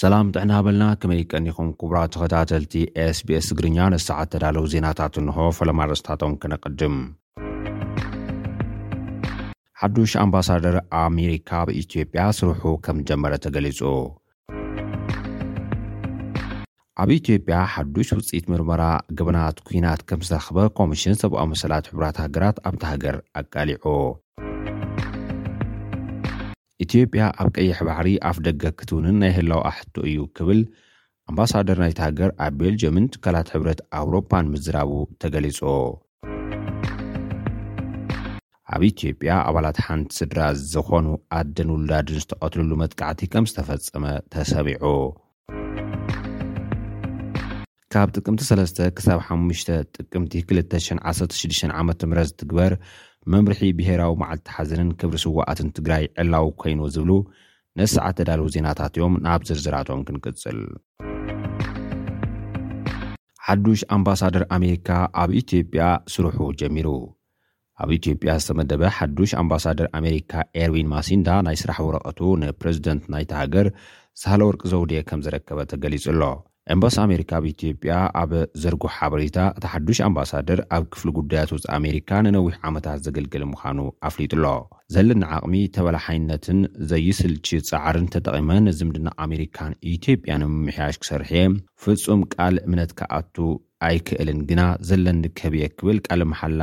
ሰላም ጥዕና ሃበልና ከመይ ቀኒኹም ክቡራት ተኸታተልቲ ኤስቢኤስ ትግርኛ ንሰዓት ተዳለው ዜናታት እንሆ ፈለማ ርእስታቶም ከነቐድም ሓዱሽ ኣምባሳደር ኣሜሪካ ኣብ ኢትዮጵያ ስርሑ ከም ጀመረ ተገሊጹ ኣብ ኢትዮጵያ ሓዱሽ ውፅኢት ምርመራ ገበናት ኩናት ከም ዝተረኽበ ኮሚሽን ሰብኣዊ መሰላት ሕቡራት ሃገራት ኣብታ ሃገር ኣቃሊዑ። ኢትዮጵያ ኣብ ቀይሕ ባሕሪ ኣፍ ደገ ክትውንን ናይ ህላወ ኣሕቶ እዩ ክብል ኣምባሳደር ናይቲ ሃገር ኣብ ቤልጅየምን ትካላት ሕብረት ኣውሮፓን ምዝራቡ ተገሊጹ። ኣብ ኢትዮጵያ ኣባላት ሓንቲ ስድራ ዝኾኑ ኣደን ውላድን ዝተቐትልሉ መጥቃዕቲ ከም ዝተፈጸመ ተሰሚዑ። ካብ ጥቅምቲ 3 ክሳብ 5 ጥቅምቲ 2016 ዓ ም ዝትግበር መምርሒ ብሄራዊ መዓልቲ ሓዘንን ክብሪ ስዋኣትን ትግራይ ዕላዊ ኮይኑ ዝብሉ ነዚ ሰዓት ተዳለዉ ዜናታት እዮም፣ ናብ ዝርዝራቶም ክንቅጽል። ሓዱሽ ኣምባሳደር ኣሜሪካ ኣብ ኢትዮጵያ ስርሑ ጀሚሩ። ኣብ ኢትዮጵያ ዝተመደበ ሓዱሽ ኣምባሳደር ኣሜሪካ ኤርዊን ማሲንዳ ናይ ስራሕ ወረቐቱ ንፕረዚደንት ናይታ ሃገር ሳህለወርቅ ዘውዴ ከምዘረከበ ተገሊጹ ኣሎ። ኤምባሲ ኣሜሪካ ኣብ ኢትዮጵያ ኣብ ዘርጎ ሓበሬታ እቲ ሓዱሽ ኣምባሳደር ኣብ ክፍሊ ጉዳያት ወፃኢ ኣሜሪካ ንነዊሕ ዓመታት ዘገልገለ ምዃኑ ኣፍሊጡ'ሎ። ዘለኒ ዓቕሚ፣ ተበላሓይነትን ዘይስልቺ ፃዕርን ተጠቒመ ንዝምድና ኣሜሪካን ኢትዮጵያን ንምምሕያሽ ክሰርሕ'የ፣ ፍፁም ቃል እምነት ክኣቱ ኣይክእልን ግና ዘለኒ ከብ'የ ክብል ቃለ መሓላ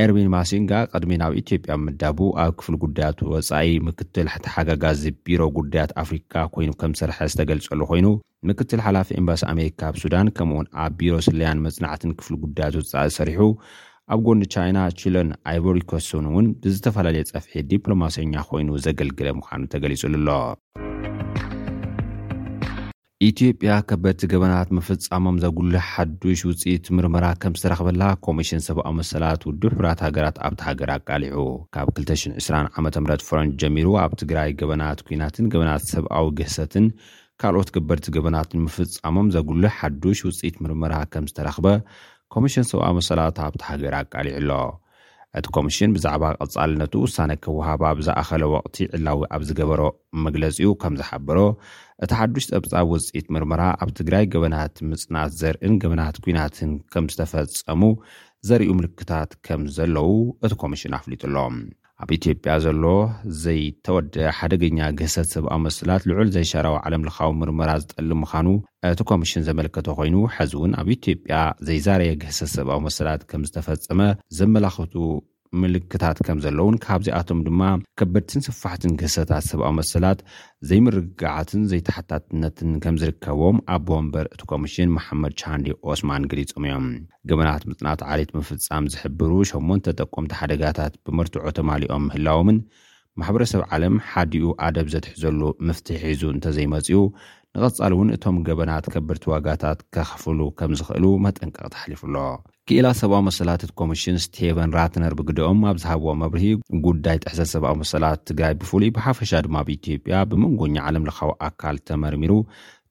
ኤርቪን ማሲንጋ ቅድሚ ናብ ኢትዮጵያ ምምዳቡ ኣብ ክፍሊ ጉዳያት ወፃኢ ምክትል ተሓጋጋዚ ቢሮ ጉዳያት ኣፍሪካ ኮይኑ ከም ዝሰርሐ ዝተገልፀሉ ኮይኑ ምክትል ሓላፊ ኤምባሲ ኣሜሪካ ኣብ ሱዳን ከምኡውን ኣብ ቢሮ ስለያን መፅናዕትን ክፍሊ ጉዳያት ወፃኢ ሰሪሑ ኣብ ጎኒ ቻይና ቺለን ኣይቮሪኮስን እውን ብዝተፈላለየ ፀፍሒ ዲፕሎማሰኛ ኮይኑ ዘገልግለ ምዃኑ ተገሊፁሉ ኣሎ ኢትዮጵያ ከበድቲ ገበናት ምፍጻሞም ዘጉልሕ ሓዱሽ ውጽኢት ምርመራ ከም ዝተረኽበላ ኮሚሽን ሰብኣዊ መሰላት ውድብ ሕቡራት ሃገራት ኣብታ ሃገር ኣቃሊሑ። ካብ ክልተ ሽሕን ዕስራን ዓመተ ምህረት ፈረንጅ ጀሚሩ ኣብ ትግራይ ገበናት ኲናትን ገበናት ሰብኣዊ ግህሰትን ካልኦት ከበድቲ ገበናትን ምፍጻሞም ዘጉልሕ ሓዱሽ ውጽኢት ምርመራ ከም ዝተረኽበ ኮሚሽን ሰብኣዊ መሰላት ኣብታ ሃገር ኣቃሊሑ'ሎ። እቲ ኮሚሽን ብዛዕባ ቀጻልነቱ ውሳነ ክወሃብ ኣብ ዝኣኸለ ወቕቲ ዕላዊ ኣብ ዝገበሮ መግለጺኡ ከም ዝሓበሮ፣ እቲ ሓዱሽ ጸብጻብ ውጽኢት ምርመራ ኣብ ትግራይ ገበናት ምጽናት ዘርእን ገበናት ኲናትን ከም ዝተፈጸሙ ዘርእዩ ምልክታት ከም ዘለዉ እቲ ኮሚሽን ኣፍሊጡ ኣሎ። ኣብ ኢትዮጵያ ዘሎ ዘይተወድኣ ሓደገኛ ግህሰት ሰብኣዊ መሰላት ልዑል ዘይሻራዊ ዓለምለኻዊ ምርመራ ዝጠልብ ምዃኑ እቲ ኮሚሽን ዘመልከተ ኮይኑ፣ ሐዚ'ውን ኣብ ኢትዮጵያ ዘይዛረየ ግህሰት ሰብኣዊ መሰላት ከምዝተፈፀመ ዘመላኽቱ ምልክታት ከምዘለዉን ካብዚኣቶም ድማ ከበድትን ሰፋሕትን ግህሰታት ሰብኣዊ መሰላት፣ ዘይምርግጋዓትን ዘይተሓታትነትን ከምዝርከቦም ኣቦ ወንበር እቲ ኮሚሽን መሓመድ ቻንዲ ኦስማን ገሊፆም እዮም። ገበናት ምፅናት ዓሌት ምፍፃም ዝሕብሩ ሸሞንተ ጠቆምቲ ሓደጋታት ብመርትዖ ተማሊኦም ምህላዎምን ማሕበረሰብ ዓለም ሓዲኡ ኣደብ ዘትሕዘሉ ምፍትሒ ሒዙ እንተዘይመፂኡ ንቐፃሊ እውን እቶም ገበናት ከበድቲ ዋጋታት ከኽፍሉ ከምዝኽእሉ መጠንቀቕታ ኣሕሊፉ ኣሎ። ክኢላ ሰብኣዊ መሰላት እቲ ኮሚሽን ስቴቨን ራትነር ብግደኦም ኣብ ዝሃብዎ መብርሂ ጉዳይ ጥሕሰት ሰብኣዊ መሰላት ኣብ ትግራይ ብፍሉይ ብሓፈሻ ድማ ኣብ ኢትዮጵያ ብመንጎኛ ዓለም ለኻዊ ኣካል ተመርሚሩ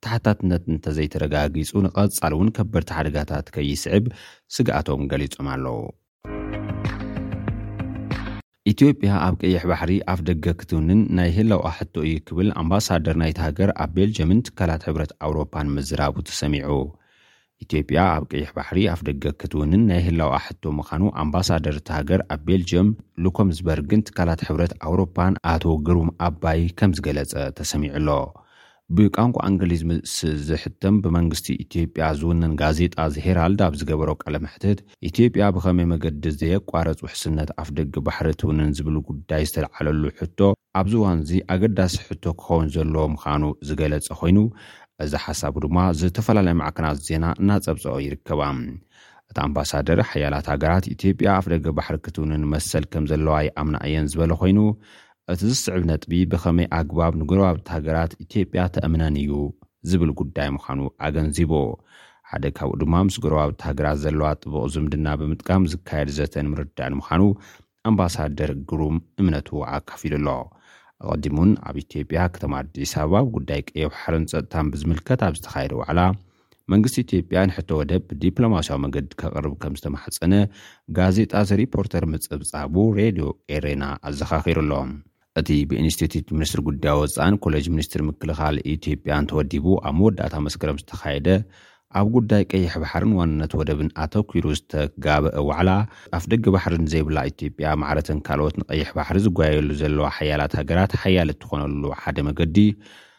ተሓታትነት እንተዘይተረጋጊፁ ንቐፃሊ እውን ከበድቲ ሓደጋታት ከይስዕብ ስግኣቶም ገሊፆም ኣለው። ኢትዮጵያ ኣብ ቀይሕ ባሕሪ ኣፍደገ ክትውንን ናይ ህላወኣ ሕቶ እዩ ክብል ኣምባሳደር ናይታ ሃገር ኣብ ቤልጅየምን ትካላት ሕብረት ኣውሮፓን ምዝራቡ ተሰሚዑ። ኢትዮጵያ ኣብ ቀይሕ ባሕሪ ኣፍደገ ክትውንን ናይ ህላወኣ ሕቶ ምዃኑ ኣምባሳደር እታ ሃገር ኣብ ቤልጅየም ሉኮምስበርግን ትካላት ሕብረት ኣውሮፓን ኣቶ ግሩም ኣባይ ከምዝገለጸ ተሰሚዑ ኣሎ። ብቋንቋ እንግሊዝ ምስ ዝሕተም ብመንግስቲ ኢትዮጵያ ዝውነን ጋዜጣ ዘ ሄራልድ ኣብ ዝገበሮ ቃለ መሕትት፣ ኢትዮጵያ ብኸመይ መገዲ ዘየቋርፅ ውሕስነት ኣፍደገ ባሕሪ ትውንን ዝብል ጉዳይ ዝተልዓለሉ ሕቶ ኣብዚ እዋንዚ ኣገዳሲ ሕቶ ክኸውን ዘለዎ ምኻኑ ዝገለፀ ኮይኑ እዚ ሓሳቡ ድማ ዝተፈላለያ ማዕከናት ዜና እናፀብፀኦ ይርከባ። እቲ ኣምባሳደር ሓያላት ሃገራት ኢትዮጵያ ኣፍደገ ባሕሪ ክትውንን መሰል ከምዘለዋ ይኣምና እየን ዝበለ ኮይኑ እቲ ዝስዕብ ነጥቢ ብኸመይ ኣግባብ ንጎረባብቲ ሃገራት ኢትዮጵያ ተእምነን እዩ ዝብል ጉዳይ ምዃኑ ኣገንዚቡ። ሓደ ካብኡ ድማ ምስ ጎረባብቲ ሃገራት ዘለዋ ጥቡቕ ዝምድና ብምጥቃም ዝካየድ ዘተ ንምርዳእ ንምዃኑ ኣምባሳደር ግሩም እምነቱ ኣካፊሉ ኣሎ። ኣቐዲሙ'ውን ኣብ ኢትዮጵያ ከተማ ኣዲስ ኣበባ ብጉዳይ ቀይሕ ባሕርን ጸጥታን ብዝምልከት ኣብ ዝተኻየደ ዋዕላ፣ መንግስቲ ኢትዮጵያ ንሕቶ ወደብ ብዲፕሎማስያዊ መገዲ ከቕርብ ከም ዝተማሕጸነ ጋዜጣ ዘ ሪፖርተር ምጽብጻቡ ሬድዮ ኤሬና ኣዘኻኺሩ ኣሎ። እቲ ብኢንስቲትዩት ሚኒስትሪ ጉዳይ ወጻእን ኮሌጅ ሚኒስትሪ ምክልኻል ኢትዮጵያን ተወዲቡ ኣብ መወዳእታ መስከረም ዝተኻየደ ኣብ ጉዳይ ቀይሕ ባሕርን ዋንነት ወደብን ኣተኲሩ ዝተጋበአ ዋዕላ፣ ኣፍደገ ባሕሪ ንዘይብላ ኢትዮጵያ ማዕረ'ተን ካልኦት ንቀይሕ ባሕሪ ዝጓየያሉ ዘለዋ ሓያላት ሃገራት ሓያል እትዀነሉ ሓደ መገዲ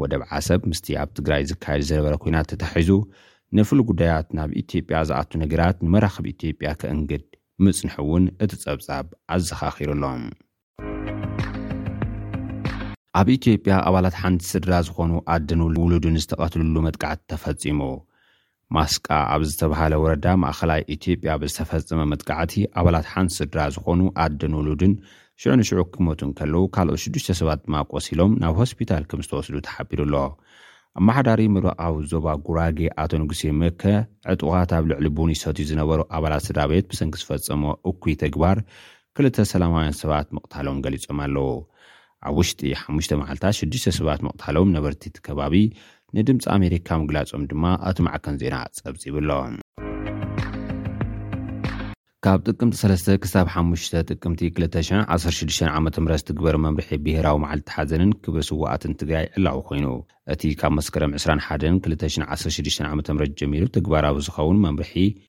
ወደብ ዓሰብ ምስቲ ኣብ ትግራይ ዝካየድ ዝነበረ ኲናት ተታሒዙ ንፍሉይ ጉዳያት ናብ ኢትዮጵያ ዝኣቱ ነገራት ንመራኽብ ኢትዮጵያ ከእንግድ ምጽንሑ'ውን እቲ ጸብጻብ ኣዘኻኺሩ'ሎ። ኣብ ኢትዮጵያ ኣባላት ሓንቲ ስድራ ዝኾኑ ኣደን ውሉድን ዝተቐትልሉ መጥቃዕቲ ተፈጺሙ። ማስቃ ኣብ ዝተብሃለ ወረዳ ማእኸላይ ኢትዮጵያ ብዝተፈፀመ መጥቃዕቲ ኣባላት ሓንቲ ስድራ ዝኾኑ ኣደን ውሉድን ሽዑ ንሽዑ ክሞቱ እንከለዉ ካልኦት ሽዱሽተ ሰባት ድማ ቆሲሎም ናብ ሆስፒታል ከምዝተወስዱ ተሓቢሩ ኣሎ። ኣመሓዳሪ ምብራቓዊ ዞባ ጉራጌ ኣቶ ንጉሴ መከ ዕጡቓት ኣብ ልዕሊ ቡን ይሰትዩ ዝነበሩ ኣባላት ስድራቤት ብሰንኪ ዝፈፀምዎ እኩይ ተግባር ክልተ ሰላማውያን ሰባት ምቕታሎም ገሊፆም ኣለዉ። ኣብ ውሽጢ ሓሙሽተ መዓልታት ሽዱሽተ ሰባት ምቕታሎም ነበርቲ እቲ ከባቢ ንድምጺ ኣሜሪካ ምግላጾም ድማ እቲ ማዕከን ዜና ጸብጺቡ'ሎ። ካብ ጥቅምቲ ሰለስተ ክሳብ ሓሙሽተ ጥቅምቲ ክልተ ሽሕ ዓሰርተ ሽዱሽተ ዓመተ ምህረት ዝትግበር መምርሒ ብሄራዊ መዓልቲ ሓዘንን ክብሪ ስዉኣትን ትግራይ ዕላዊ ኮይኑ፣ እቲ ካብ መስከረም ዕስራን ሓደን ክልተ ሽሕ ዓሰርተ ሽዱሽተ ዓመተ ምህረት ጀሚሩ ተግባራዊ ዝኸውን መምርሒ፣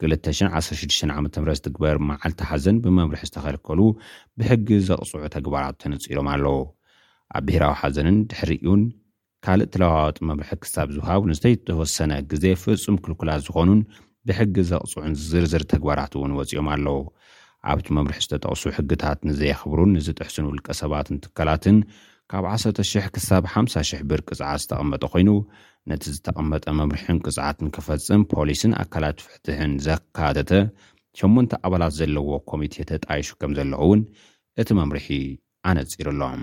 ክልተ ሽሕ ዓሰርተ ሽዱሽተ ዓ.ም ዝትግበር መዓልቲ ሓዘን ብመምርሒ ዝተኸልከሉ ብሕጊ ዘቕፅዑ ተግባራት ተነፂሮም ኣለው። ኣብ ብሄራዊ ሓዘንን ድሕሪኡን ካልእ ተለዋዋጢ መምርሒ ክሳብ ዝውሃብ ንዝተይተወሰነ ግዘ ፍፁም ክልኩላት ዝኾኑን ብሕጊ ዘቕፅዑን ዝርዝር ተግባራት እውን ወፂኦም ኣለው። ኣብቲ መምርሒ ዝተጠቕሱ ሕግታት ንዘየኽብሩን ንዝጥሕሱን ውልቀሰባትን ትካላትን ካብ ዓሰርተ ሽሕ ክሳብ ሓምሳ ሽሕ ብር ቅፅዓት ዝተቐመጠ ኮይኑ ነቲ ዝተቐመጠ መምርሕን ቅፅዓትን ክፈፅም ፖሊስን ኣካላት ፍትሕን ዘካተተ ሸሞንተ ኣባላት ዘለዎ ኮሚቴ ተጣይሹ ከምዘሎ እውን እቲ መምርሒ ኣነፂሩ ኣሎ።